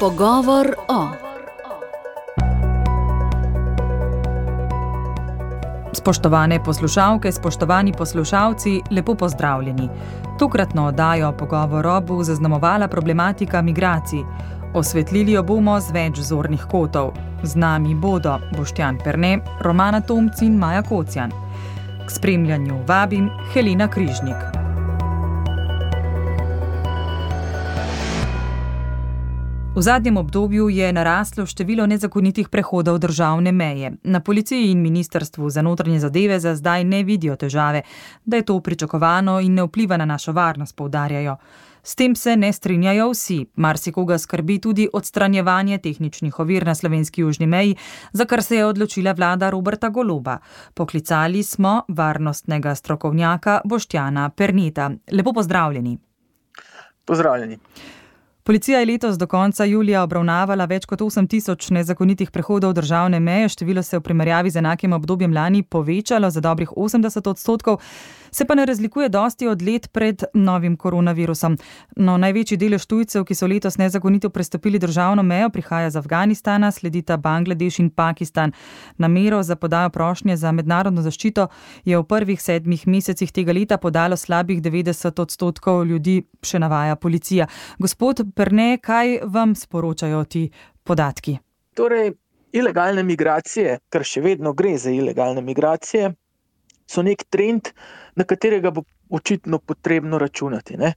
Pogovor o. Spoštovane poslušalke, spoštovani poslušalci, lepo pozdravljeni. Tokratno oddajo Pogovor o bo zaznamovala problematika migracij. Osvetlili jo bomo z več zornih kotov. Z nami bodo Boštjan Perne, Romana Tomc in Maja Kocjan. K spremljanju vabim Helena Križnik. V zadnjem obdobju je naraslo število nezakonitih prehodov državne meje. Na policiji in ministrstvu za notranje zadeve za zdaj ne vidijo težave, da je to pričakovano in ne vpliva na našo varnost, poudarjajo. S tem se ne strinjajo vsi, marsikoga skrbi tudi odstranjevanje tehničnih ovir na slovenski južni meji, za kar se je odločila vlada Roberta Goloba. Poklicali smo varnostnega strokovnjaka Boštjana Pernita. Lepo pozdravljeni. Pozdravljeni. Policija je letos do konca julija obravnavala več kot 8 tisoč nezakonitih prehodov državne meje, število se je v primerjavi z enakim obdobjem lani povečalo za dobrih 80 odstotkov se pa ne razlikuje dosti od let pred novim koronavirusom. No, največji delež tujcev, ki so letos nezakonito prestopili državno mejo, prihaja z Afganistana, sledita Bangladeš in Pakistan. Namero za podajo prošnje za mednarodno zaščito je v prvih sedmih mesecih tega leta podalo slabih 90 odstotkov ljudi, še navaja policija. Gospod Prne, kaj vam sporočajo ti podatki? Torej, ilegalne migracije, ker še vedno gre za ilegalne migracije, so nek trend, na katerega bo očitno potrebno računati. Ne.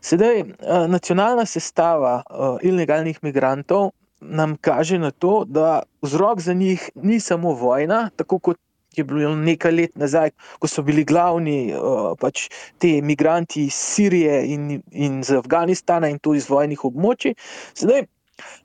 Sedaj, nacionalna sestava ilegalnih migrantov nam kaže na to, da vzrok za njih ni samo vojna, tako kot. Je bilo nekaj let nazaj, ko so bili glavni pač ti imigranti iz Sirije in, in iz Afganistana in tudi iz vojnih območij. Zdaj,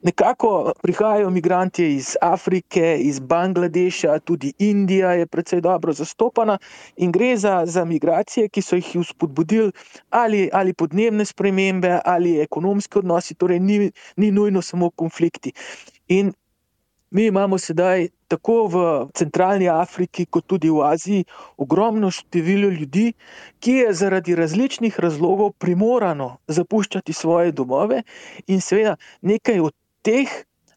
Nekako prihajajo imigranti iz Afrike, iz Bangladeša, tudi Indija je precej dobro zastopana in gre za, za migracije, ki so jih vzpodbudili ali, ali podnebne spremembe ali ekonomski odnosi, torej ni, ni nujno samo konflikti. In mi imamo sedaj tako v centralni Afriki, kot tudi v Aziji, ogromno število ljudi, ki je zaradi različnih razlogov primorano zapuščati svoje domove, in seveda nekaj od teh,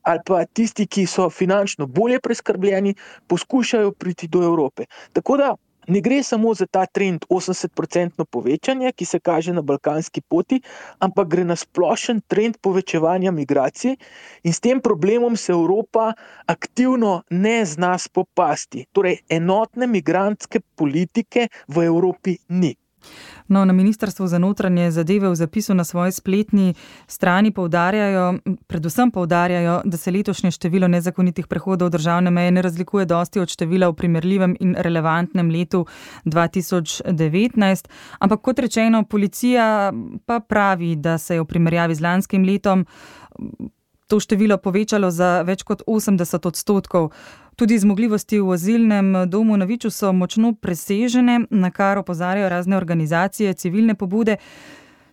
ali pa tisti, ki so finančno bolje preskrbljeni, poskušajo priti do Evrope. Tako da. Ne gre samo za ta trend 80-odstotno povečanje, ki se kaže na balkanski poti, ampak gre na splošen trend povečevanja migracij in s tem problemom se Evropa aktivno ne zna spopasti. Torej, enotne migrantske politike v Evropi ni. No, na Ministrstvu za notranje zadeve v zapisu na svoji spletni strani poudarjajo, predvsem poudarjajo, da se letošnje število nezakonitih prehodov državne meje ne razlikuje dosti od števila v primerljivem in relevantnem letu 2019. Ampak kot rečeno, policija pa pravi, da se je v primerjavi z lanskim letom to število povečalo za več kot 80 odstotkov. Tudi zmogljivosti v azilnem domu na Viču so močno presežene, na kar opozarjajo razne organizacije, civilne pobude.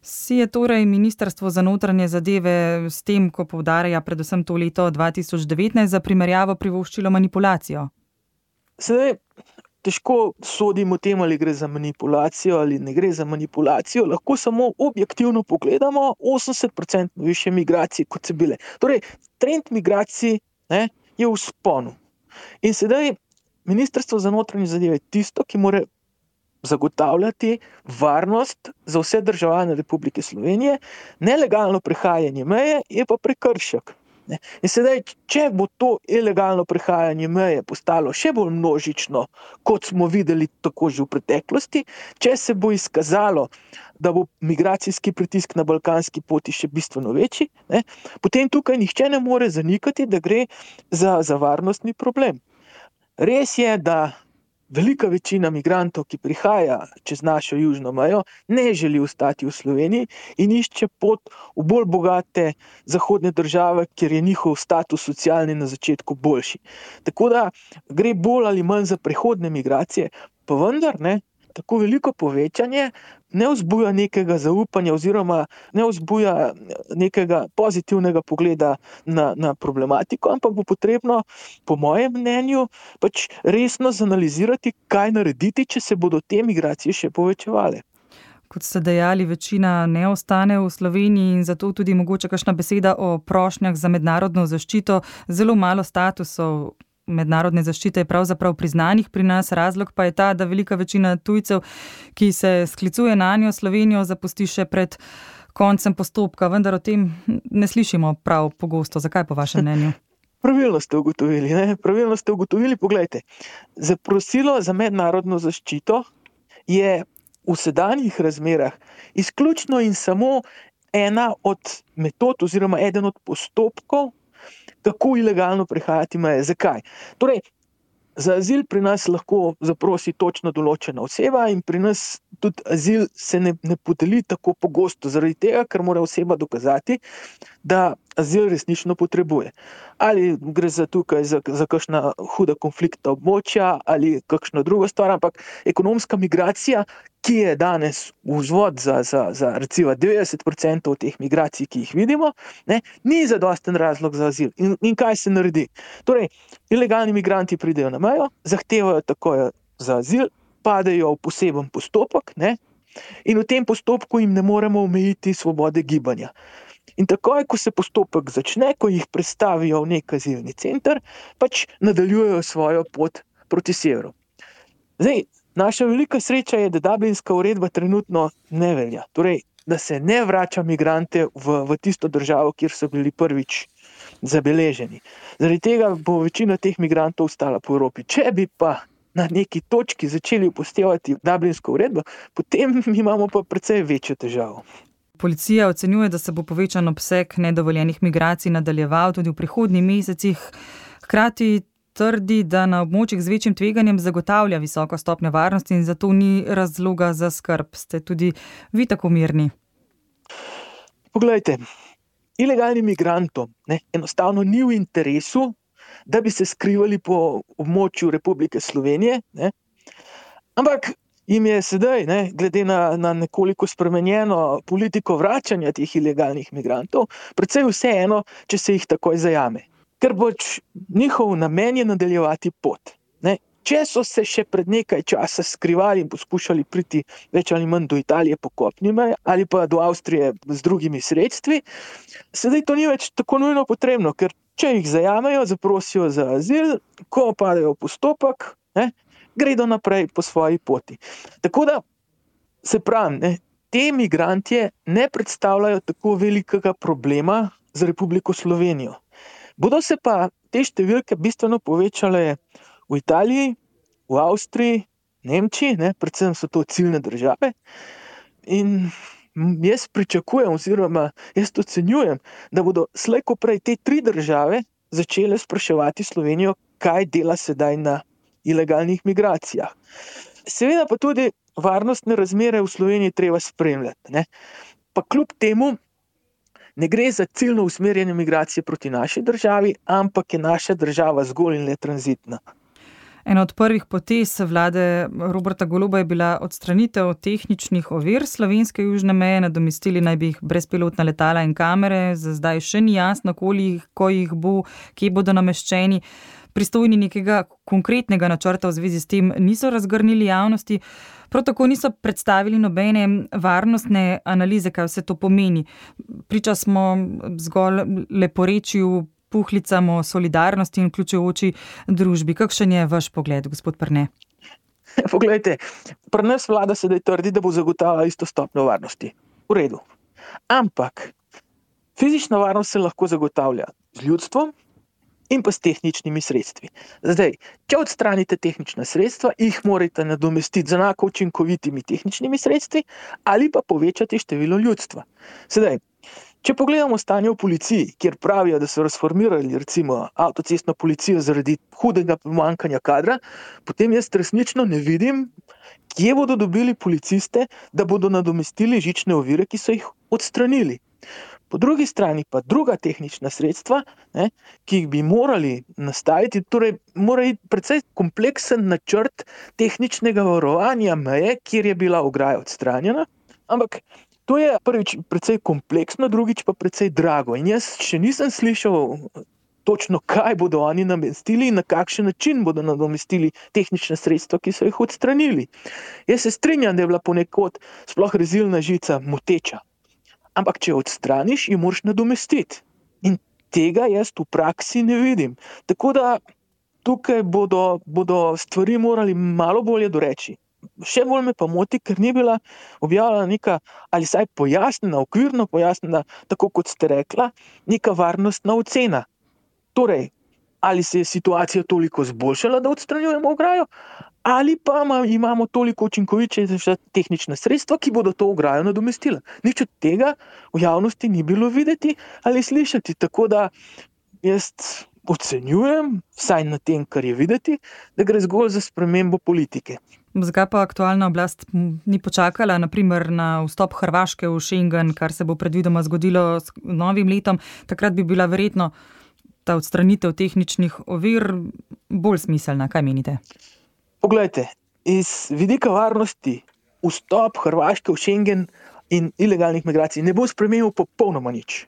Si je torej Ministrstvo za notranje zadeve s tem, ko povdarja predvsem to leto 2019, za primerjavo privoščilo manipulacijo? Sedaj, težko sodimo tem, ali gre za manipulacijo ali ne gre za manipulacijo. Lahko samo objektivno pogledamo 80% više migracij, kot so bile. Torej, trend migracij ne, je v sponu. In sedaj Ministrstvo za notranje zadeve je tisto, ki mora zagotavljati varnost za vse državljane Republike Slovenije, nelegalno prehajanje meje je pa prekršek. In sedaj, če bo to ilegalno prehajanje meje postalo še bolj množično, kot smo videli tako že v preteklosti, če se bo izkazalo, da bo migracijski pritisk na balkanski poti še bistveno večji, ne, potem tukaj nihče ne more zanikati, da gre za, za varnostni problem. Res je, da velika večina migrantov, ki prihaja čez našo južno mejo, ne želi ostati v Sloveniji in išče pot v bolj bogate zahodne države, kjer je njihov status socialni na začetku boljši. Tako da gre bolj ali manj za prehodne migracije, pa vendar ne. Tako veliko povečanje ne vzbuja nekega zaupanja, oziroma ne vzbuja nekega pozitivnega pogleda na, na problematiko, ampak bo potrebno, po mojem mnenju, pač resno zanalizirati, kaj narediti, če se bodo te migracije še povečevale. kot ste dejali, večina ne ostane v Sloveniji in zato tudi mogoče kakšna beseda o prošnjah za mednarodno zaščito. Zelo malo statusov mednarodne zaščite je pravzaprav priznanih pri nas. Razlog pa je ta, da velika večina tujcev, ki se sklicuje na njo Slovenijo, zapusti še pred koncem postopka, vendar o tem ne slišimo prav pogosto. Zakaj po vašem mnenju? Pravilno ste ugotovili. Ne? Pravilno ste ugotovili. Poglejte, zaprosilo za mednarodno zaščito je v sedanjih razmerah izključno in samo ena od metod, oziroma eden od postopkov, kako ilegalno prehajati meje. Zakaj? Torej, za azil pri nas lahko zaprosi točno določena oseba, in pri nas tudi azil se ne, ne podeli tako pogosto, zaradi tega, ker mora oseba dokazati, da azil resnično potrebuje. Ali gre za tukaj za, za kakšna huda konflikta območja ali kakšno drugo stvar, ampak ekonomska migracija, ki je danes vzvod za, za, za recimo 90% teh migracij, ki jih vidimo, ne, ni zadosten razlog za azil. In, in kaj se naredi? Torej, ilegalni migranti pridejo na mejo, zahtevajo takoj za azil, padejo v poseben postopek, ne, in v tem postopku jim ne moremo omejiti svobode gibanja. In takoj, ko se postopek začne, ko jih predstavijo v neki azilni center, pač nadaljujejo svojo pot proti severu. Zdaj, naša velika sreča je, da Dublinska uredba trenutno ne velja. Torej, da se ne vrača migrante v, v tisto državo, kjer so bili prvič zabeleženi. Zaradi tega bo večina teh migrantov ostala po Evropi. Če bi pa na neki točki začeli upoštevati Dublinsko uredbo, potem imamo pa precej večjo težavo. Policija ocenjuje, da se bo povečan obseg nedovoljenih migracij nadaljeval tudi v prihodnjih mesecih. Hkrati trdi, da na območjih z večjim tveganjem zagotavlja visoko stopnjo varnosti in zato ni razloga za skrb. Ste tudi vi tako mirni? Poglejte, ilegalnim migrantom ne, enostavno ni v interesu, da bi se skrivali po območju Republike Slovenije. Ne. Ampak jim je sedaj, ne, glede na, na nekoliko spremenjeno politiko vračanja teh ilegalnih migrantov, predvsej vseeno, če se jih takoj zajame. Ker boč njihov namen je nadaljevati pot. Ne. Če so se še pred nekaj časa skrivali in poskušali priti več ali manj do Italije po kopnime ali pa do Avstrije z drugimi sredstvi, sedaj to ni več tako nujno potrebno, ker če jih zajamejo, zaprosijo za azil, ko opadejo postopek, ne, gredo naprej po svoji poti. Tako da se pravi, ne, te imigrantje ne predstavljajo tako velikega problema za Republiko Slovenijo. Bodo se pa te številke bistveno povečale v Italiji, v Avstriji, Nemčiji, ne, predvsem so to ciljne države. In jaz pričakujem, oziroma jaz ocenjujem, da bodo slejko prej te tri države začele spraševati Slovenijo, kaj dela sedaj na ilegalnih migracijah. Seveda pa tudi varnostne razmere v Sloveniji treba spremljati. Ne? Pa kljub temu ne gre za ciljno usmerjene migracije proti naši državi, ampak je naša država zgolj in le tranzitna. Ena od prvih potez vlade Roberta Goloba je bila odstranitev tehničnih ovir slovenske južne meje, nadomestili naj bi jih brezpilotna letala in kamere, za zdaj še ni jasno, koliko jih bo, kje bodo nameščeni pristojni nekega konkretnega načrta v zvezi s tem niso razgrnili javnosti, prav tako niso predstavili nobene varnostne analize, kaj vse to pomeni. Priča smo zgolj leporečju, puhlicam o solidarnosti in vključujoči družbi. Kakšen je vaš pogled, gospod Prne? Poglejte, pri nas vlada sedaj trdi, da bo zagotavljala isto stopnjo varnosti. V redu. Ampak fizična varnost se lahko zagotavlja z ljudstvom, in pa s tehničnimi sredstvi. Zdaj, če odstranite tehnična sredstva, jih morate nadomestiti z enako učinkovitimi tehničnimi sredstvi ali pa povečati število ljudstva. Sedaj, če pogledamo stanje v policiji, kjer pravijo, da so razformirali recimo avtocestno policijo zaradi hudega pomankanja kadra, potem jaz resnično ne vidim, kje bodo dobili policiste, da bodo nadomestili žične ovire, ki so jih odstranili. Po drugi strani pa druga tehnična sredstva, ne, ki jih bi morali nastaviti, torej mora biti precej kompleksen načrt tehničnega varovanja meje, kjer je bila ograja odstranjena. Ampak to je prvič precej kompleksno, drugič pa precej drago. In jaz še nisem slišal točno, kaj bodo oni namestili in na kakšen način bodo nadomestili tehnične sredstva, ki so jih odstranili. Jaz se strinjam, da je bila ponekod sploh rezilna žica moteča. Ampak, če jo odstraniš, jo moraš nadomestiti. In tega jaz v praksi ne vidim. Tako da tukaj bodo, bodo stvari morali malo bolje doreči. Še bolj me pa moti, ker ni bila objavljena neka, ali saj pojasnjena, okvirno pojasnjena, tako kot ste rekla, neka varnostna ocena. Torej, ali se je situacija toliko zboljšala, da odstranjujemo ograjo, ali pa imamo toliko učinkovite tehnične sredstva, ki bodo to ograjo nadomestila. Nič od tega v javnosti ni bilo videti ali slišati. Tako da jaz ocenjujem, vsaj na tem, kar je videti, da gre zgolj za spremembo politike. Zakaj pa aktualna oblast ni počakala, naprimer, na vstop Hrvaške v Schengen, kar se bo predvidoma zgodilo s novim letom? Takrat bi bila verjetno ta odstranitev tehničnih ovir bolj smiselna. Kaj menite? Poglejte, iz vidika varnosti vstop Hrvaške v Schengen in ilegalnih migracij ne bo spremenil popolnoma nič.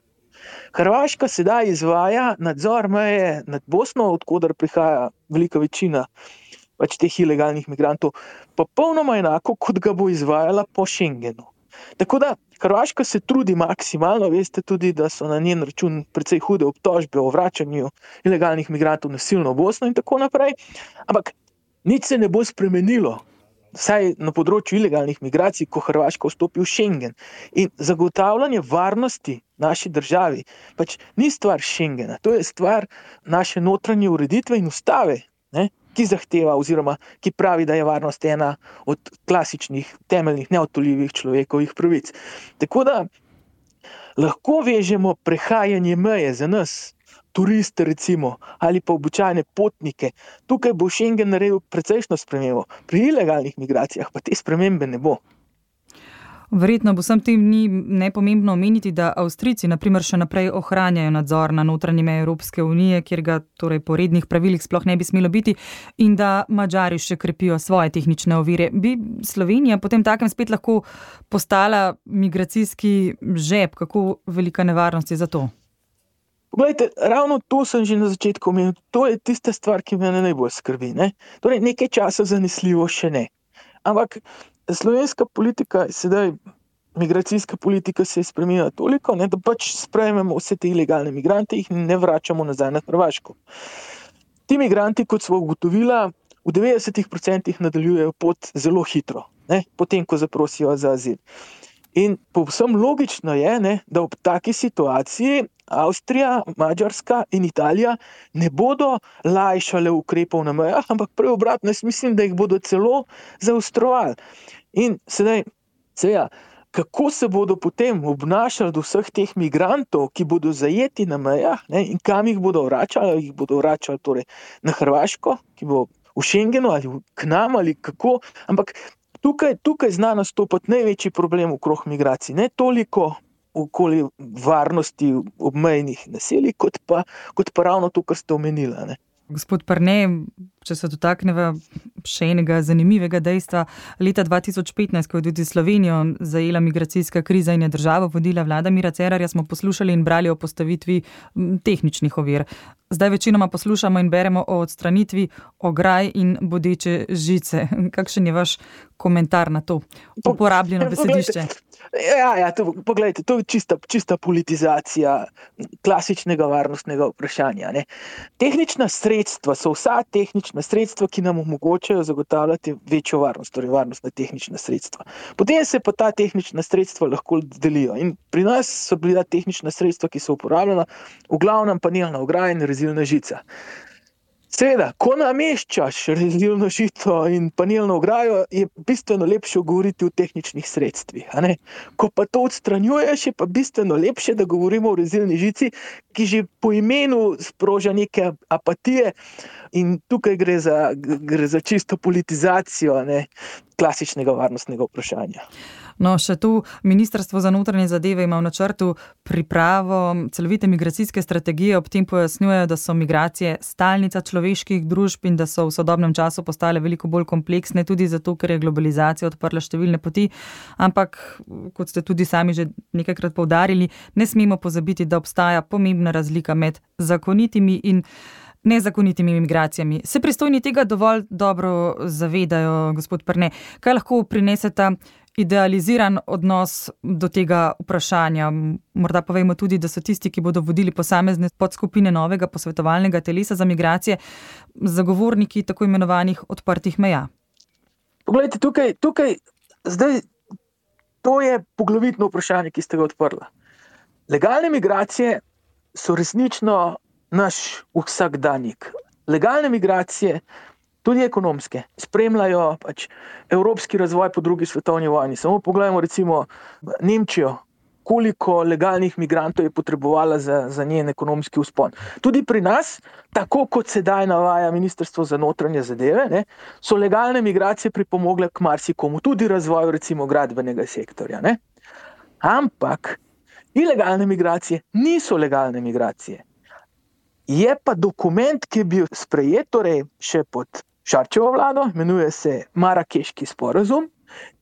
Hrvaška sedaj izvaja nadzor meje nad Bosno, odkuder prihaja velika večina pač teh ilegalnih migrantov, popolnoma enako, kot ga bo izvajala po Schengenu. Tako da Hrvaška se trudi maksimalno, veste tudi, da so na njen račun precej hude obtožbe o vračanju ilegalnih migrantov nasilno v Bosno in tako naprej. Ampak nič se ne bo spremenilo, vsaj na področju ilegalnih migracij, ko Hrvaška vstopi v Schengen. In zagotavljanje varnosti naši državi pač ni stvar Schengena, to je stvar naše notranje ureditve in ustave. Ne? Ki zahteva, oziroma ki pravi, da je varnost ena od klasičnih, temeljnih, neotoljivih človekovih pravic. Tako da lahko vežemo prehajanje meje za nas, turiste, recimo, ali pa običajne potnike. Tukaj bo Schengen naredil precejšno spremembo, pri ilegalnih migracijah pa te spremembe ne bo. Verjetno bo vsem tem ni nepomembno omeniti, da Avstrijci naprimer še naprej ohranjajo nadzor na notranji meji Evropske unije, kjer ga torej po rednih pravilih sploh ne bi smelo biti, in da Mačari še krepijo svoje tehnične ovire. Bi Slovenija potem takem spet lahko postala migracijski žep, kako velika nevarnost je za to? Poglejte, ravno to sem že na začetku omenil. To je tista stvar, ki me najbolj skrbi. Ne? Torej, nekaj časa zanesljivo še ne. Ampak slovenska politika, sedaj migracijska politika, se je spremenila toliko, ne, da pač sprejmemo vse te ilegalne migrante in ne vračamo nazaj na Hrvaško. Ti migranti, kot smo ugotovili, v 90% nadaljujejo pot zelo hitro, ne, potem, ko zaprosijo za azil. In povsem logično je, ne, da ob taki situaciji Avstrija, Mačarska in Italija ne bodo lajšale ukrepov na mejah, ampak prej obratno, jaz mislim, da jih bodo celo zaostrovali. In sedaj, seveda, kako se bodo potem obnašali do vseh teh migrantov, ki bodo zajeti na mejah ne, in kam jih bodo vračali, jih bodo vračali torej na Hrvaško, ki bo v Schengenu ali k nam ali kako. Ampak tukaj, tukaj zna nastopiti največji problem okrog migracij. Ne toliko okoli varnosti obmejnih naselij, kot pa, kot pa ravno to, kar ste omenili. Gospod Prne, če se dotaknemo še enega zanimivega dejstva. Leta 2015, ko je tudi Slovenijo zajela migracijska kriza in je državo vodila vlada Mira Cerarja, smo poslušali in brali o postavitvi tehničnih ovir. Zdaj večinoma poslušamo in beremo o odstranitvi ograj in bodeče žice. Kakšen je vaš komentar na to uporabljeno besedišče? Ja, ja, to, poglejte, to je čista, čista politizacija klasičnega varnostnega vprašanja. Ne. Tehnična sredstva so vsa tehnična sredstva, ki nam omogočajo zagotavljati večjo varnost, torej varnostna tehnična sredstva. Potem se pa ta tehnična sredstva lahko delijo. In pri nas so bila tehnična sredstva, ki so uporabljena, v glavnem panelna ograja in rezilna žica. Seveda, ko nameščaš rezilno žito in panelno ograjo, je bistveno lepše govoriti o tehničnih sredstvih. Ko pa to odstranjuješ, je pa bistveno lepše, da govorimo o rezilni žici, ki že po imenu sproža neke apatije, in tukaj gre za, gre za čisto politizacijo ne, klasičnega varnostnega vprašanja. No, še tu Ministrstvo za notranje zadeve ima v načrtu pripravo celovite migracijske strategije, ob tem pojasnjujejo, da so migracije stalnica človeških družb in da so v sodobnem času postale veliko bolj kompleksne, tudi zato, ker je globalizacija odprla številne poti. Ampak, kot ste tudi sami že nekajkrat povdarili, ne smemo pozabiti, da obstaja pomembna razlika med zakonitimi in nezakonitimi imigracijami. Se pristojni tega dovolj dobro zavedajo, gospod Prne? Kaj lahko prinese ta idealiziran odnos do tega vprašanja? Morda povemo tudi, da so tisti, ki bodo vodili posamezne podskupine novega posvetovalnega telesa za migracije, zagovorniki tako imenovanih odprtih meja. Poglejte, tukaj, tukaj zdaj, to je poglavitno vprašanje, ki ste ga odprli. Legalne migracije so resnično naš vsakdanjik. Legalne migracije, tudi ekonomske, spremljajo pač evropski razvoj po drugi svetovni vojni. Samo pogledajmo, recimo Nemčijo, koliko legalnih migrantov je potrebovala za, za njen ekonomski uspon. Tudi pri nas, tako kot sedaj navaja Ministrstvo za notranje zadeve, ne, so legalne migracije pripomogle k marsikomu, tudi razvoju, recimo, gradbenega sektorja. Ne. Ampak ilegalne migracije niso legalne migracije. Je pa dokument, ki je bil sprejet, torej še pod Šarčevo vlado, imenuje se Marakeški sporazum,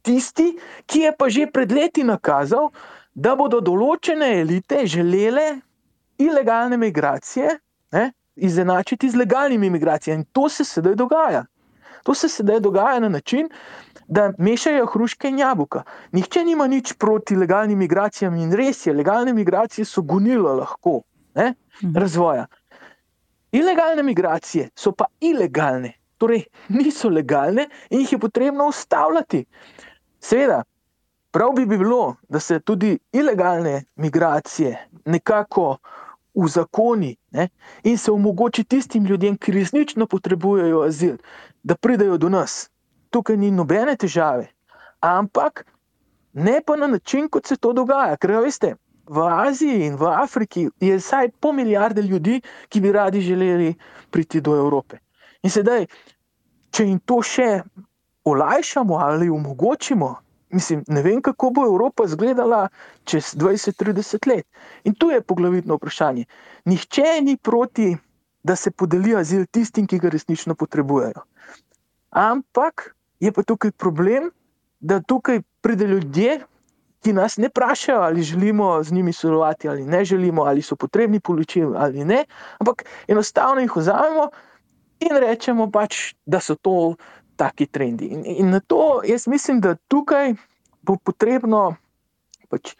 tisti, ki je pa že pred leti nakazal, da bodo določene elite želele ilegalne migracije ne, izenačiti z legalnimi migracijami. In to se sedaj dogaja. To se sedaj dogaja na način, da mešajo hruške in jabolka. Nihče nima nič proti legalnim migracijam in res je, legalne migracije so gonilo lahko ne, mhm. razvoja. Ilegalne migracije so pa ilegalne, torej niso legalne in jih je potrebno ustavljati. Seveda, prav bi bilo, da se tudi ilegalne migracije nekako uzakoni ne, in se omogoči tistim ljudem, ki resnično potrebujejo azil, da pridejo do nas. Tukaj ni nobene težave, ampak ne pa na način, kot se to dogaja. Ker, veste, v Aziji in v Afriki je vsaj pol milijarde ljudi, ki bi radi želeli priti do Evrope. In sedaj, če jim to še olajšamo ali omogočimo, mislim, ne vem, kako bo Evropa izgledala čez 20-30 let. In tu je poglavitno vprašanje. Nihče ni proti, da se podeli azil tistim, ki ga resnično potrebujejo. Ampak je pa tukaj problem, da tukaj pride ljudje, ki nas ne vprašajo, ali želimo z njimi sodelovati ali ne želimo, ali so potrebni poločili ali ne, ampak enostavno jih vzamemo in rečemo pač, da so to taki trendi. In, in na to jaz mislim, da tukaj bo potrebno pač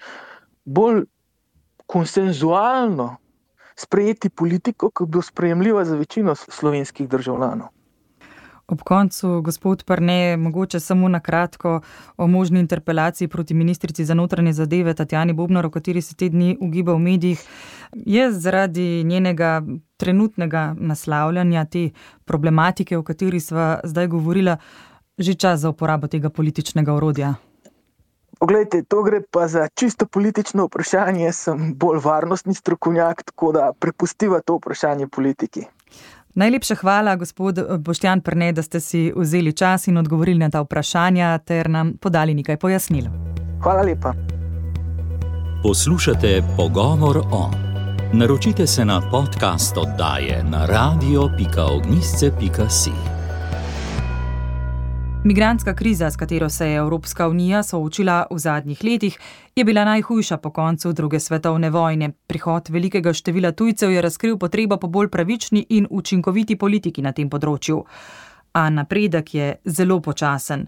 bolj konsenzualno sprejeti politiko, ki bo sprejemljiva za večino slovenskih državljanov. Ob koncu, gospod Prne, mogoče samo na kratko o možni interpelaciji proti ministrici za notranje zadeve Tatjani Bobnar, o kateri se te dni ugiba v medijih. Je zaradi njenega trenutnega naslavljanja te problematike, o kateri sva zdaj govorila, že čas za uporabo tega političnega orodja? Poglejte, to gre pa za čisto politično vprašanje. Sem bolj varnostni strokovnjak, tako da prepustiva to vprašanje politiki. Najlepša hvala, gospod Boštjan Prne, da ste si vzeli čas in odgovorili na ta vprašanja ter nam podali nekaj pojasnil. Hvala lepa. Poslušate pogovor o. Naročite se na podcast oddaje na radio.ognisce.si. Migrantska kriza, s katero se je Evropska unija soočila v zadnjih letih, je bila najhujša po koncu druge svetovne vojne. Prihod velikega števila tujcev je razkril potrebo po bolj pravični in učinkoviti politiki na tem področju. A napredek je zelo počasen.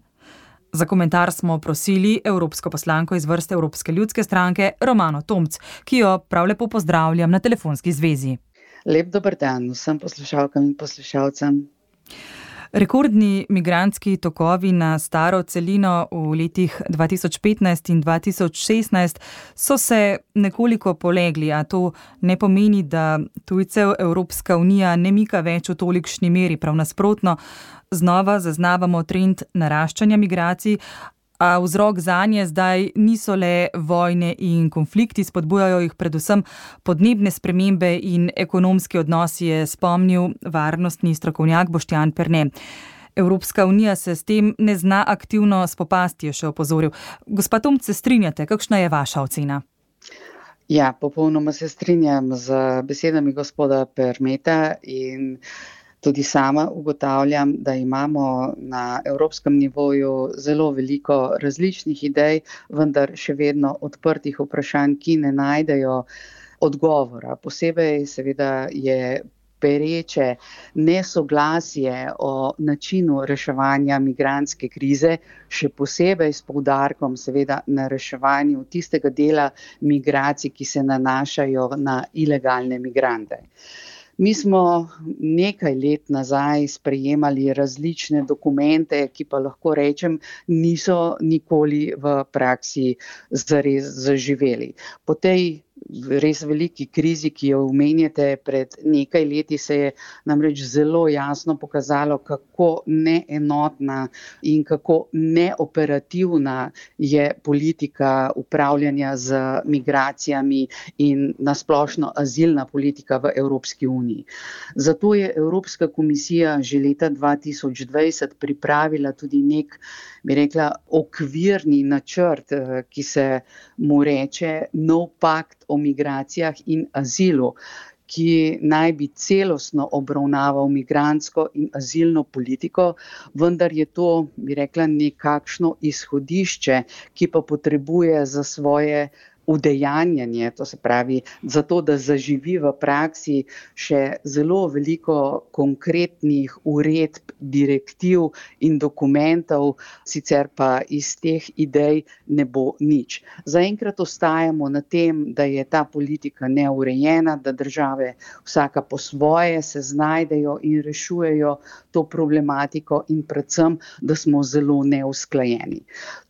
Za komentar smo prosili evropsko poslanko iz vrste Evropske ljudske stranke Romano Tomc, ki jo prav lepo pozdravljam na telefonski zvezi. Lep dober dan vsem poslušalkam in poslušalcem. Rekordni migrantski tokovi na staro celino v letih 2015 in 2016 so se nekoliko polegli, a to ne pomeni, da tujcev Evropska unija ne mika več v tolikšni meri. Prav nasprotno, znova zaznavamo trend naraščanja migracij, A vzrok za nje zdaj niso le vojne in konflikti, spodbujajo jih predvsem podnebne spremembe in ekonomski odnosi, je spomnil varnostni strokovnjak Boštjan Perne. Evropska unija se s tem ne zna aktivno spopasti, je še opozoril. Gospa Tom, se strinjate, kakšna je vaša ocena? Ja, popolnoma se strinjam z besedami gospoda Permeta in tudi sama ugotavljam, da imamo na evropskem nivoju zelo veliko različnih idej, vendar še vedno odprtih vprašanj, ki ne najdejo odgovora. Posebej seveda je pereče nesoglasje o načinu reševanja migranske krize, še posebej s poudarkom seveda na reševanju tistega dela migracij, ki se nanašajo na ilegalne migrante. Mi smo nekaj let nazaj sprejemali različne dokumente, ki pa lahko rečem, niso nikoli v praksi zares zaživeli. Po tej res veliki krizi, ki jo omenjate, pred nekaj leti se je namreč zelo jasno pokazalo, kako neenotna in kako neoperativna je politika upravljanja z migracijami in nasplošno azilna politika v Evropski uniji. Zato je Evropska komisija že leta 2020 pripravila tudi nek, bi rekla, okvirni načrt, eh, ki se mu reče nov pakt o migracijah in azilu, ki naj bi celostno obravnaval migransko in azilno politiko, vendar je to, bi rekla, nekakšno izhodišče, ki pa potrebuje za svoje udejanjanje, to se pravi, zato da zaživi v praksi še zelo veliko konkretnih uredb, direktiv in dokumentov, sicer pa iz teh idej ne bo nič. Zaenkrat ostajamo na tem, da je ta politika neurejena, da države vsaka po svoje se znajdejo in rešujejo to problematiko in predvsem, da smo zelo neusklajeni.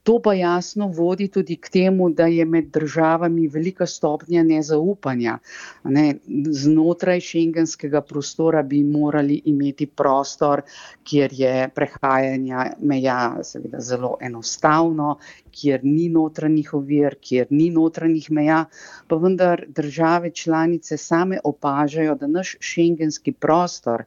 To pa jasno vodi tudi k temu, da je med državami velika stopnja nezaupanja. Ne, znotraj šengenskega prostora bi morali imeti prostor, kjer je prehajanje meja seveda zelo enostavno, kjer ni notranjih ovir, kjer ni notranjih meja, pa vendar države članice same opažajo, da naš šengenski prostor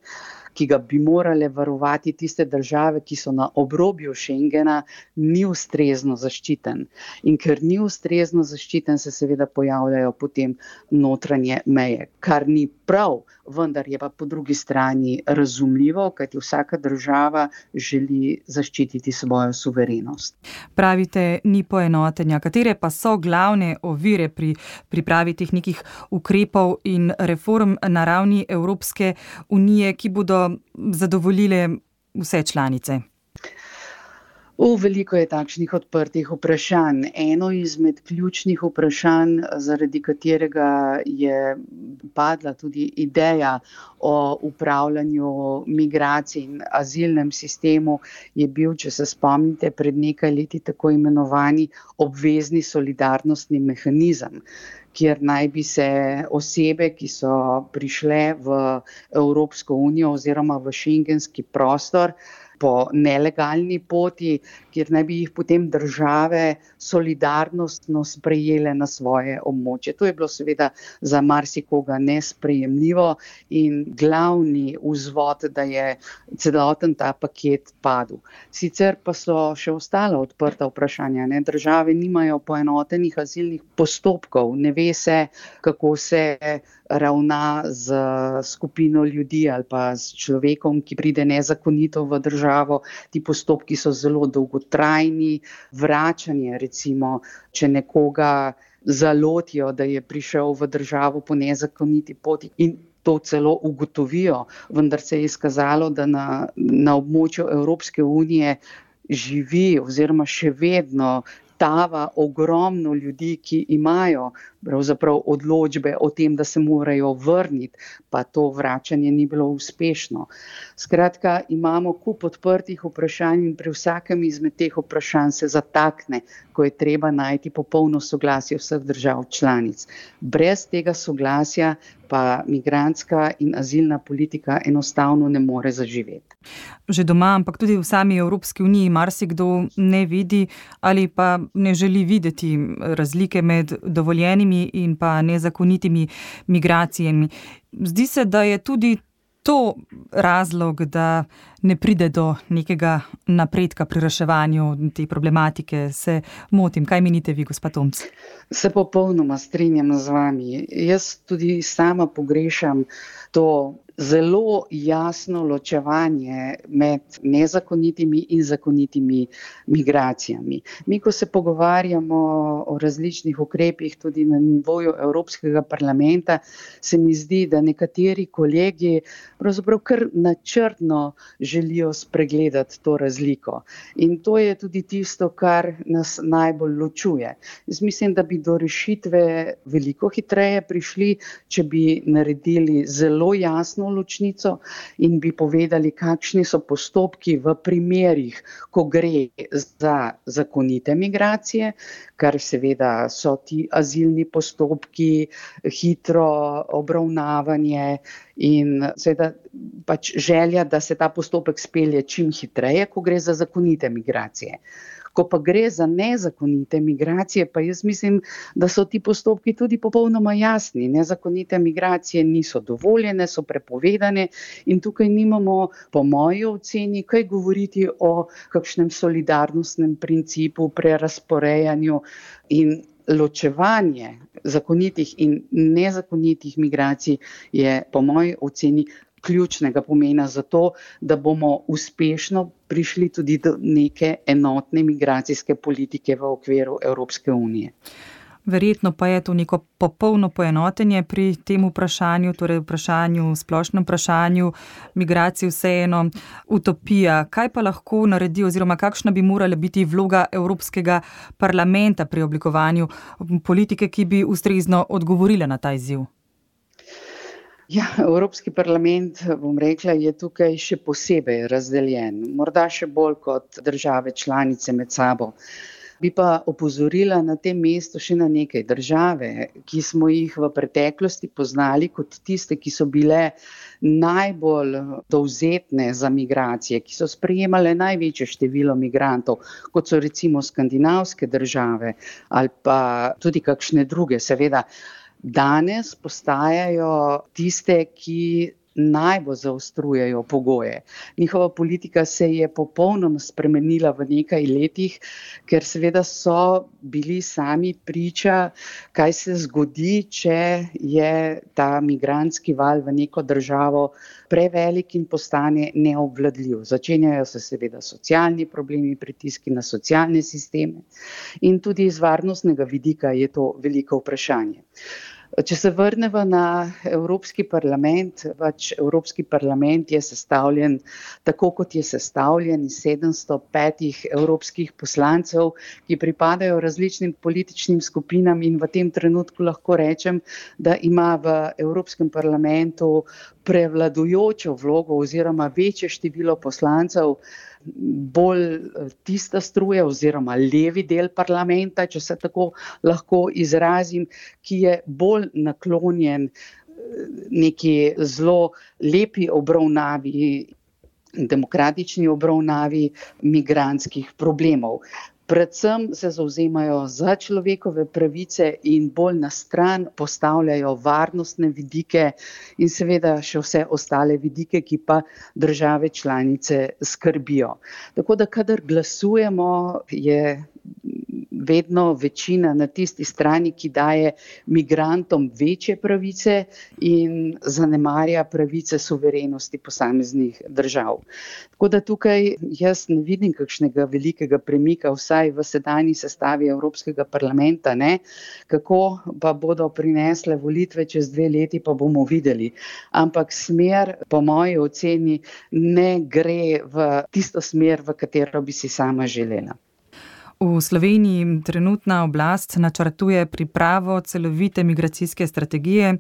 ki ga bi morale varovati tiste države, ki so na obrobju Schengena, ni ustrezno zaščiten. In ker ni ustrezno zaščiten, se seveda pojavljajo potem notranje meje, kar ni prav, vendar je pa po drugi strani razumljivo, kajti vsaka država želi zaščititi svojo suverenost. Pravite, ni poenotenja. Katere pa so glavne ovire pri pripravi teh nekih ukrepov in reform na ravni Evropske unije, ki bodo zadovoljile vse članice? V veliko je takšnih odprtih vprašanj. Eno izmed ključnih vprašanj, zaradi katerega je padla tudi ideja o upravljanju migracij in azilnem sistemu, je bil, če se spomnite, pred nekaj leti tako imenovani obvezni solidarnostni mehanizem kjer naj bi se osebe, ki so prišle v Evropsko unijo oziroma v šengenski prostor, po nelegalni poti, kjer naj bi jih potem države solidarnostno sprejele na svoje območje. To je bilo seveda za marsikoga nesprejemljivo in glavni vzvod, da je celoten ta paket padel. Sicer pa so še ostala odprta vprašanja. Ne? Države nimajo poenotenih azilnih postopkov, ne ve se, kako se ravna z skupino ljudi ali pa s človekom, ki pride nezakonito v državo. Ti postopki so zelo dolgotrajni, vračanje, recimo, če nekoga zalotijo, da je prišel v državo po nezakoniti poti. In To celo ugotovijo, vendar se je izkazalo, da na, na območju Evropske unije živi, oziroma še vedno tava ogromno ljudi, ki imajo odločbe o tem, da se morajo vrniti, pa to vračanje ni bilo uspešno. Skratka, imamo kup odprtih vprašanj in pri vsakem izmed teh vprašanj se zatakne, ko je treba najti popolno soglasje vseh držav članic. Brez tega soglasja pa migranska in azilna politika enostavno ne more zaživeti. Že doma, ampak tudi v sami Evropski uniji, marsikdo ne vidi ali pa ne želi videti razlike med dovoljenimi in pa nezakonitimi migracijami. Zdi se, da je tudi to razlog, da ne pride do nekega napredka pri reševanju te problematike? Se motim, kaj menite vi, gospod Tomc? Se popolnoma strinjam z vami. Jaz tudi sama pogrešam to zelo jasno ločevanje med nezakonitimi in zakonitimi migracijami. Mi, ko se pogovarjamo o različnih ukrepih, tudi na nivoju Evropskega parlamenta, se mi zdi, da nekateri kolegi pravzaprav kar načrtno želijo spregledati to razliko. In to je tudi tisto, kar nas najbolj ločuje. Jaz mislim, da bi do rešitve veliko hitreje prišli, če bi naredili zelo jasno ločnico in bi povedali, kakšni so postopki v primerih, ko gre za zakonite migracije, kar seveda so ti azilni postopki, hitro obravnavanje in seveda pač želja, da se ta postopek spelje čim hitreje, ko gre za zakonite migracije. Ko pa gre za nezakonite migracije, pa jaz mislim, da so ti postopki tudi popolnoma jasni. Nezakonite migracije niso dovoljene, so prepovedane in tukaj nimamo, po moji oceni, kaj govoriti o kakšnem solidarnostnem principu, prerasporejanju in ločevanje zakonitih in nezakonitih migracij je, po moji oceni, ključnega pomena za to, da bomo uspešno prišli tudi do neke enotne migracijske politike v okviru Evropske unije. Verjetno pa je to neko popolno poenotenje pri tem vprašanju, torej vprašanju, splošnem vprašanju migracij, vseeno utopija. Kaj pa lahko naredi, oziroma kakšna bi morala biti vloga Evropskega parlamenta pri oblikovanju politike, ki bi ustrezno odgovorila na ta izziv? Ja, Evropski parlament, bom rekla, je tukaj še posebej razdeljen, morda še bolj kot države članice med sabo. Bi pa opozorila na tem mestu še na nekaj države, ki smo jih v preteklosti poznali kot tiste, ki so bile najbolj dovzetne za migracije, ki so sprejemale največje število migrantov, kot so recimo skandinavske države ali pa tudi kakšne druge, seveda danes postajajo tiste, ki najbolj zaostrujejo pogoje. Njihova politika se je popolnoma spremenila v nekaj letih, ker seveda so bili sami priča, kaj se zgodi, če je ta migranski val v neko državo prevelik in postane neobvladljiv. Začenjajo se seveda socialni problemi, pritiski na socialne sisteme in tudi iz varnostnega vidika je to veliko vprašanje. Če se vrnemo na Evropski parlament, pač Evropski parlament je sestavljen tako, kot je sestavljen iz 705 evropskih poslancev, ki pripadajo različnim političnim skupinam in v tem trenutku lahko rečem, da ima v Evropskem parlamentu prevladujočo vlogo oziroma večje število poslancev bolj eh, tista struja oziroma levi del parlamenta, če se tako lahko izrazim, ki je bolj naklonjen eh, neki zelo lepi obravnavi, demokratični obravnavi migranskih problemov predvsem se zauzemajo za človekove pravice in bolj na stran postavljajo varnostne vidike in seveda še vse ostale vidike, ki pa države članice skrbijo. Tako da, kadar glasujemo, je vedno večina na tisti strani, ki daje migrantom večje pravice in zanemarja pravice suverenosti posameznih držav. Tako da tukaj jaz ne vidim kakšnega velikega premika, vsaj v sedanji sestavi Evropskega parlamenta, ne? kako pa bodo prinesle volitve čez dve leti, pa bomo videli. Ampak smer, po moji oceni, ne gre v tisto smer, v katero bi si sama želela. V Sloveniji trenutna oblast načrtuje pripravo celovite migracijske strategije.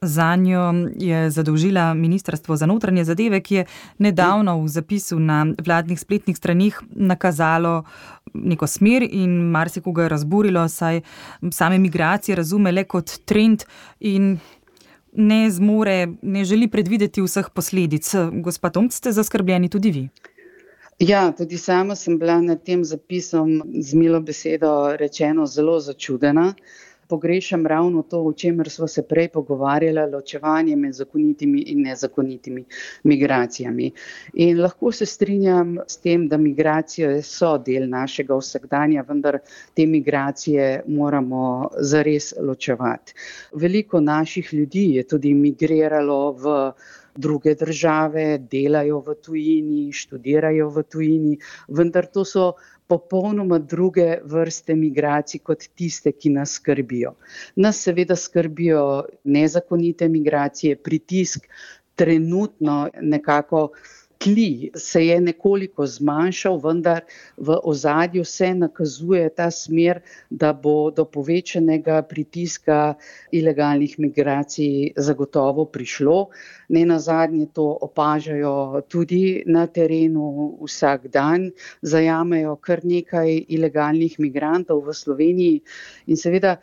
Za njo je zadolžila Ministrstvo za notranje zadeve, ki je nedavno v zapisu na vladnih spletnih stranih nakazalo neko smer in marsikoga je razburilo, saj same migracije razume le kot trend in ne zmore, ne želi predvideti vseh posledic. Gospod Tomc, ste zaskrbljeni tudi vi? Ja, tudi sama sem bila nad tem zapisom z milo besedo rečeno zelo začudena. pogrešam ravno to, o čemer smo se prej pogovarjali, ločevanje med zakonitimi in nezakonitimi migracijami. In lahko se strinjam s tem, da migracije so del našega vsakdanja, vendar te migracije moramo zares ločevati. Veliko naših ljudi je tudi migriralo v druge države, delajo v tujini, študirajo v tujini, vendar to so popolnoma druge vrste migracij kot tiste, ki nas skrbijo. Nas seveda skrbijo nezakonite migracije, pritisk trenutno nekako tli se je nekoliko zmanjšal, vendar v ozadju se nakazuje ta smer, da bo do povečanega pritiska ilegalnih migracij zagotovo prišlo. Ne na zadnje to opažajo tudi na terenu vsak dan, zajamejo kar nekaj ilegalnih migrantov v Sloveniji in seveda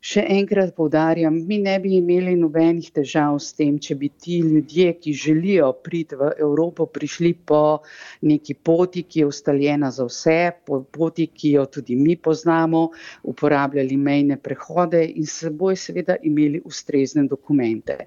Še enkrat povdarjam, mi ne bi imeli nobenih težav s tem, če bi ti ljudje, ki želijo priti v Evropo, prišli po neki poti, ki je ustaljena za vse, po poti, ki jo tudi mi poznamo, uporabljali mejne prehode in s seboj seveda imeli ustrezne dokumente.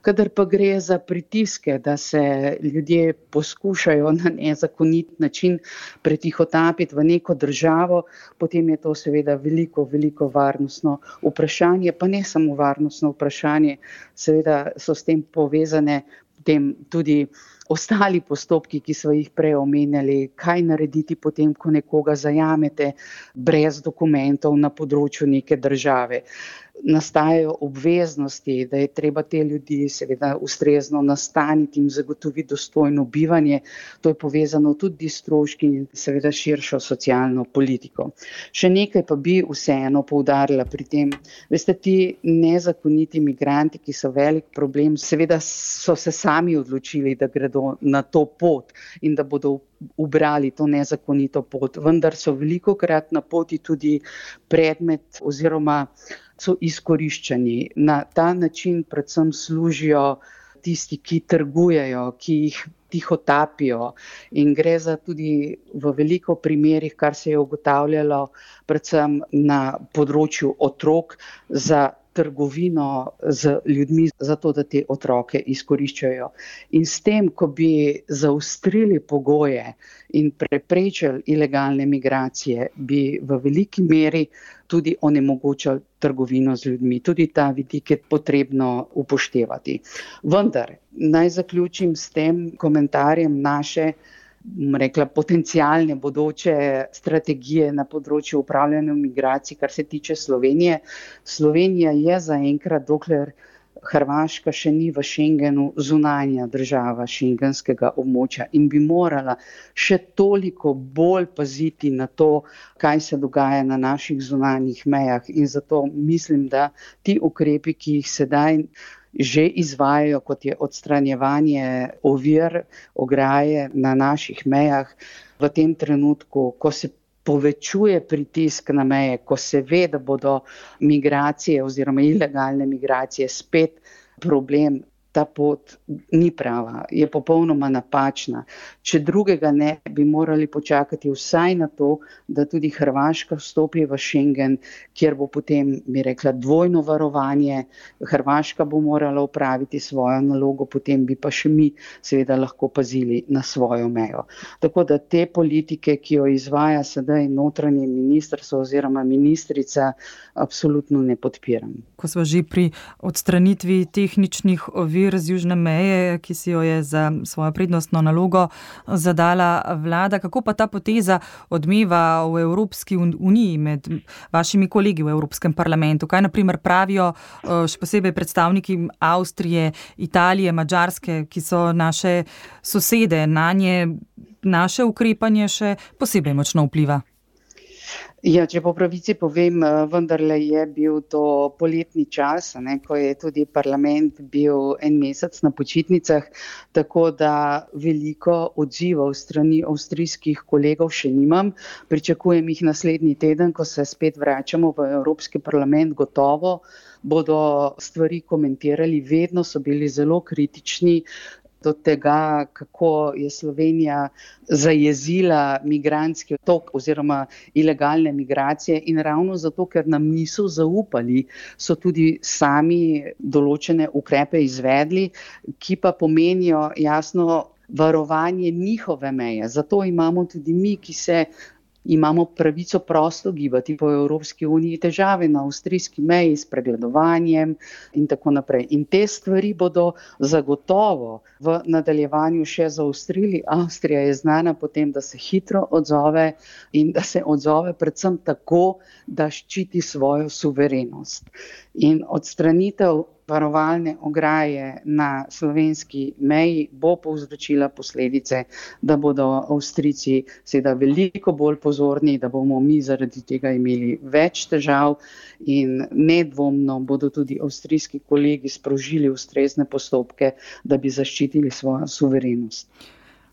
Kadar pa gre za pritiske, da se ljudje poskušajo na nezakonit način pretihotapiti v neko državo, potem je to seveda veliko, veliko varnostno vprašanje vprašanje, pa ne samo varnostno vprašanje, seveda so s tem povezane tem tudi ostali postopki, ki smo jih prej omenjali, kaj narediti potem, ko nekoga zajamete brez dokumentov na področju neke države nastajajo obveznosti, da je treba te ljudi seveda ustrezno nastaniti in zagotoviti dostojno bivanje. To je povezano tudi s stroški in seveda širšo socialno politiko. Še nekaj pa bi vseeno poudarila pri tem. Veste, ti nezakoniti migranti, ki so velik problem, seveda so se sami odločili, da gredo na to pot in da bodo ubrali to nezakonito pot, vendar so veliko krat na poti tudi predmet oziroma so izkoriščeni. Na ta način predvsem služijo tisti, ki trgujejo, ki jih tiho tapijo. In gre za tudi v veliko primerih, kar se je ugotavljalo, predvsem na področju otrok, za trgovino z ljudmi, zato da te otroke izkoriščajo. In s tem, ko bi zaustrili pogoje in preprečili ilegalne migracije, bi v veliki meri tudi onemogočali trgovino z ljudmi. Tudi ta vidik je potrebno upoštevati. Vendar naj zaključim s tem komentarjem naše rekla, potencijalne bodoče strategije na področju upravljanja migracij, kar se tiče Slovenije. Slovenija je zaenkrat, dokler Hrvaška še ni v Schengenu, zunanja država šengenskega območja in bi morala še toliko bolj paziti na to, kaj se dogaja na naših zunanjih mejah. In zato mislim, da ti ukrepi, ki jih sedaj že izvajajo, kot je odstranjevanje ovir, ograje na naših mejah, v tem trenutku, ko se povečuje pritisk na meje, ko se ve, da bodo migracije oziroma ilegalne migracije spet problem ta pot ni prava, je popolnoma napačna. Če drugega ne, bi morali počakati vsaj na to, da tudi Hrvaška vstopi v Schengen, kjer bo potem, bi rekla, dvojno varovanje. Hrvaška bo morala upraviti svojo nalogo, potem bi pa še mi seveda lahko pazili na svojo mejo. Tako da te politike, ki jo izvaja sedaj notranje ministrstvo oziroma ministrica, absolutno ne podpiram. Ko smo že pri odstranitvi tehničnih ovir, vir z južne meje, ki si jo je za svojo prednostno nalogo zadala vlada. Kako pa ta poteza odmeva v Evropski uniji med vašimi kolegi v Evropskem parlamentu? Kaj naprimer pravijo eh, še posebej predstavniki Avstrije, Italije, Mačarske, ki so naše sosede, na nje naše ukrepanje še posebej močno vpliva? Ja, če po pravici povem, eh, vendarle je bil to poletni čas, ne, ko je tudi parlament bil en mesec na počitnicah, tako da veliko odzivov strani avstrijskih kolegov še nimam. Pričakujem jih naslednji teden, ko se spet vračamo v Evropski parlament, gotovo bodo stvari komentirali, vedno so bili zelo kritični do tega, kako je Slovenija zajezila migranski tok oziroma ilegalne migracije in ravno zato, ker nam niso zaupali, so tudi sami določene ukrepe izvedli, ki pa pomenijo jasno varovanje njihove meje. Zato imamo tudi mi, ki se imamo pravico prosto gibati po Evropski uniji, težave na avstrijski meji s pregledovanjem in tako naprej. In te stvari bodo zagotovo v nadaljevanju še zaostrili. Avstrija je znana potem, da se hitro odzove in da se odzove predvsem tako, da ščiti svojo suverenost. In odstranitev varovalne ograje na slovenski meji bo povzročila posledice, da bodo Avstrici seveda veliko bolj pozorni, da bomo mi zaradi tega imeli več težav in nedvomno bodo tudi avstrijski kolegi sprožili ustrezne postopke, da bi zaščitili svojo suverenost.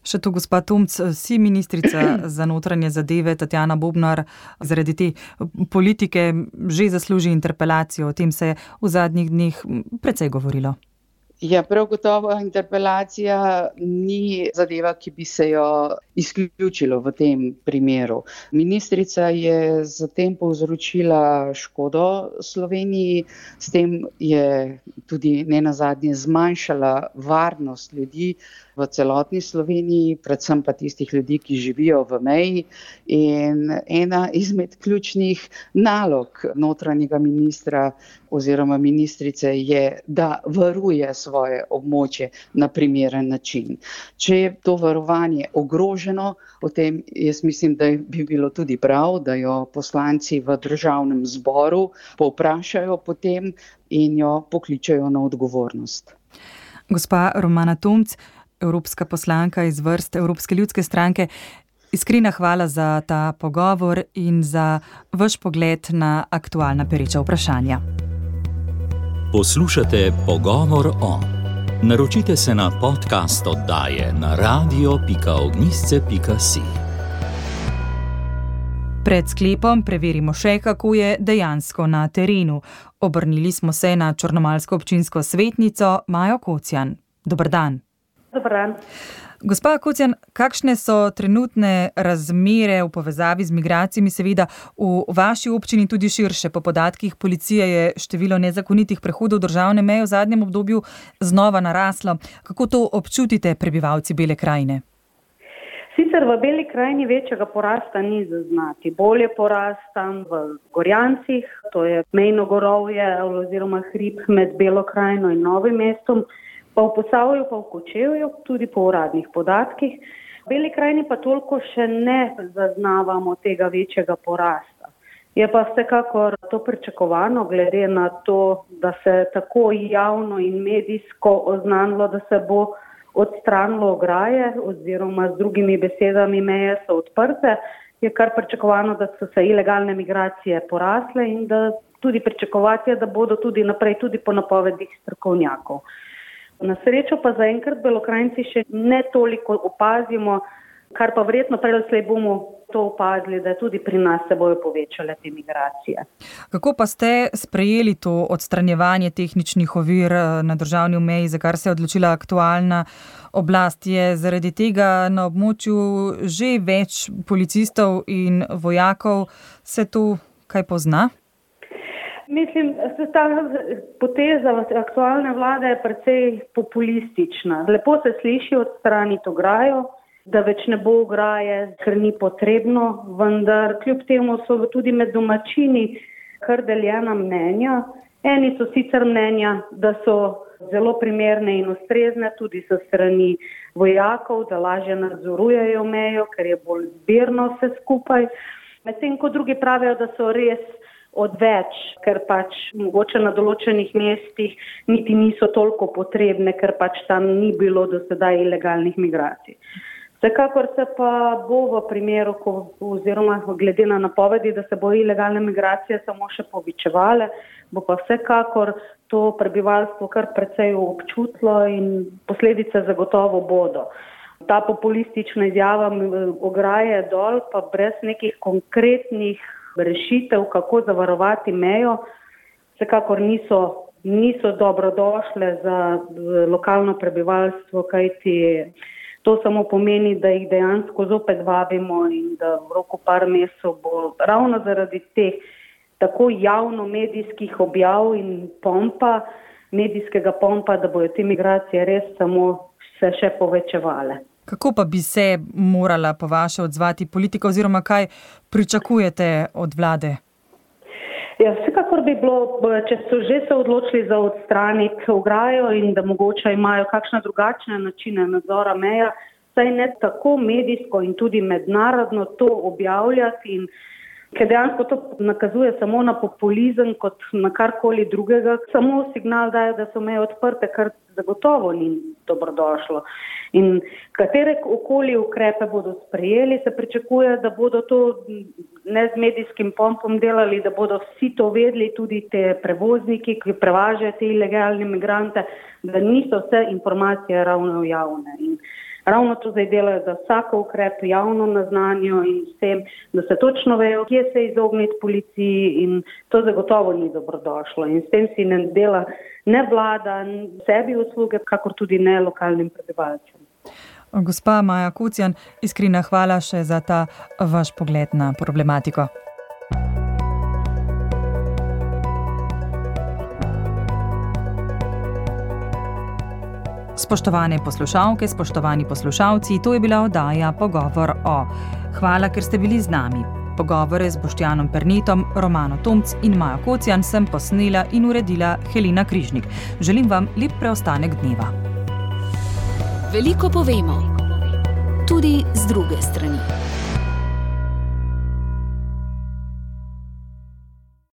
Še to, gospod Tomc, si ministrica za notranje zadeve, Tatjana Bobnar, zaradi te politike že zasluži interpelacijo. O tem se je v zadnjih dneh precej govorilo. Ja, prav gotovo interpelacija ni zadeva, ki bi se jo izključilo v tem primeru. Ministrica je zatem povzročila škodo Sloveniji, s tem je tudi ne nazadnje zmanjšala varnost ljudi v celotni Sloveniji, predvsem pa tistih ljudi, ki živijo v meji. In ena izmed ključnih nalog notranjega ministra oziroma ministrice je, da varuje svoje območje na primeren način. Če je to varovanje ogroženo, potem jaz mislim, da bi bilo tudi prav, da jo poslanci v državnem zboru povprašajo potem in jo pokličajo na odgovornost. Gospa Romana Tomc, evropska poslanka iz vrst Evropske ljudske stranke. Iskrena hvala za ta pogovor in za vaš pogled na aktualna pereča vprašanja. Poslušate pogovor o. Naročite se na podcast oddaje na radio.ognisce.si. Pred sklepom preverimo še, kako je dejansko na terenu. Obrnili smo se na črnomalsko občinsko svetnico Majo Kocjan. Dobr dan. Dobar dan. Gospa Kucjan, kakšne so trenutne razmere v povezavi z migracijami, seveda v vaši občini tudi širše? Po podatkih policije je število nezakonitih prehodov državne meje v zadnjem obdobju znova naraslo. Kako to občutite, prebivalci Bele krajine? Sicer v Beli krajini večjega porasta ni zaznati. Bolje porastam v Gorjancih, to je mejno gorovje oziroma hrib med Belo krajino in Novim mestom pa v Posavju, pa v Kočevju, tudi po uradnih podatkih. V Beli krajini pa toliko še ne zaznavamo tega večjega porasta. Je pa vsekakor to pričakovano, glede na to, da se tako javno in medijsko oznanilo, da se bo odstranilo ograje oziroma z drugimi besedami meje so odprte, je kar pričakovano, da so se ilegalne migracije porasle in da tudi pričakovati je, da bodo tudi naprej, tudi po napovedih strokovnjakov. Na srečo pa zaenkrat belokrajnci še ne toliko opazimo, kar pa verjetno prelej bomo to opazili, da tudi pri nas se bojo povečale te migracije. Kako pa ste sprejeli to odstranjevanje tehničnih ovir eh, na državni meji, za kar se je odločila aktualna oblast? Je zaradi tega na območju že več policistov in vojakov, se to kaj pozna? Mislim, da ta poteza aktualne vlade je precej populistična. Lepo se sliši odstraniti ograjo, da več ne bo ograje, ker ni potrebno, vendar kljub temu so tudi med domačini kar deljena mnenja. Eni so sicer mnenja, da so zelo primerne in ustrezne tudi so strani vojakov, da lažje nadzorujejo mejo, ker je bolj zbirno vse skupaj. Medtem ko drugi pravijo, da so res odveč, ker pač mogoče na določenih mestih niti niso toliko potrebne, ker pač tam ni bilo do sedaj ilegalnih migracij. Vsekakor se pa bo v primeru, ko, oziroma glede na napovedi, da se bo ilegalne migracije samo še povečevale, bo pa vsekakor to prebivalstvo kar precej občutlo in posledice zagotovo bodo. Ta populistična izjava ograje dol, pa brez nekih konkretnih rešitev, kako zavarovati mejo, vsekakor niso niso dobrodošle za lokalno prebivalstvo, kajti to samo pomeni, da jih dejansko zopet vabimo in da v roku par mesecev bo ravno zaradi teh tako javno medijskih objav in pompa, medijskega pompa, da bojo te migracije res samo se še povečevale. Kako pa bi se morala po vaše odzvati politika oziroma kaj pričakujete od vlade? Ja, vsekakor bi bilo, če so že se odločili za odstraniti ograjo in da mogoče imajo kakšne drugačne načine nadzora meja, saj ne tako medijsko in tudi mednarodno to objavljati in ker dejansko to nakazuje samo na populizem kot na karkoli drugega, samo signal daje, da so meje odprte, kar zagotovo ni dobrodošlo. In katere okoli ukrepe bodo sprejeli, se pričakuje, da bodo to ne z medijskim pompom delali, da bodo vsi to vedeli, tudi te prevozniki, ki prevažajo te ilegalne imigrante, da niso vse informacije ravno javne. In ravno to zdaj delajo, da vsako ukrep javno naznanijo in s tem, da se točno vejo, kje se izogniti policiji in to zagotovo ni dobrodošlo. In s tem si ne dela ne vlada, sebi usluge, kakor tudi ne lokalnim prebivalcem. Gospa Maja Kucijan, iskrena hvala še za ta vaš pogled na problematiko. Spoštovane poslušalke, spoštovani poslušalci, to je bila oddaja Pogovor o. Hvala, ker ste bili z nami. Pogovore z Boštjanom Pernetom, Romano Tomc in Majo Kocijan sem posnela in uredila Helena Križnik. Želim vam lep preostanek dneva. Veliko povemo, tudi z druge strani.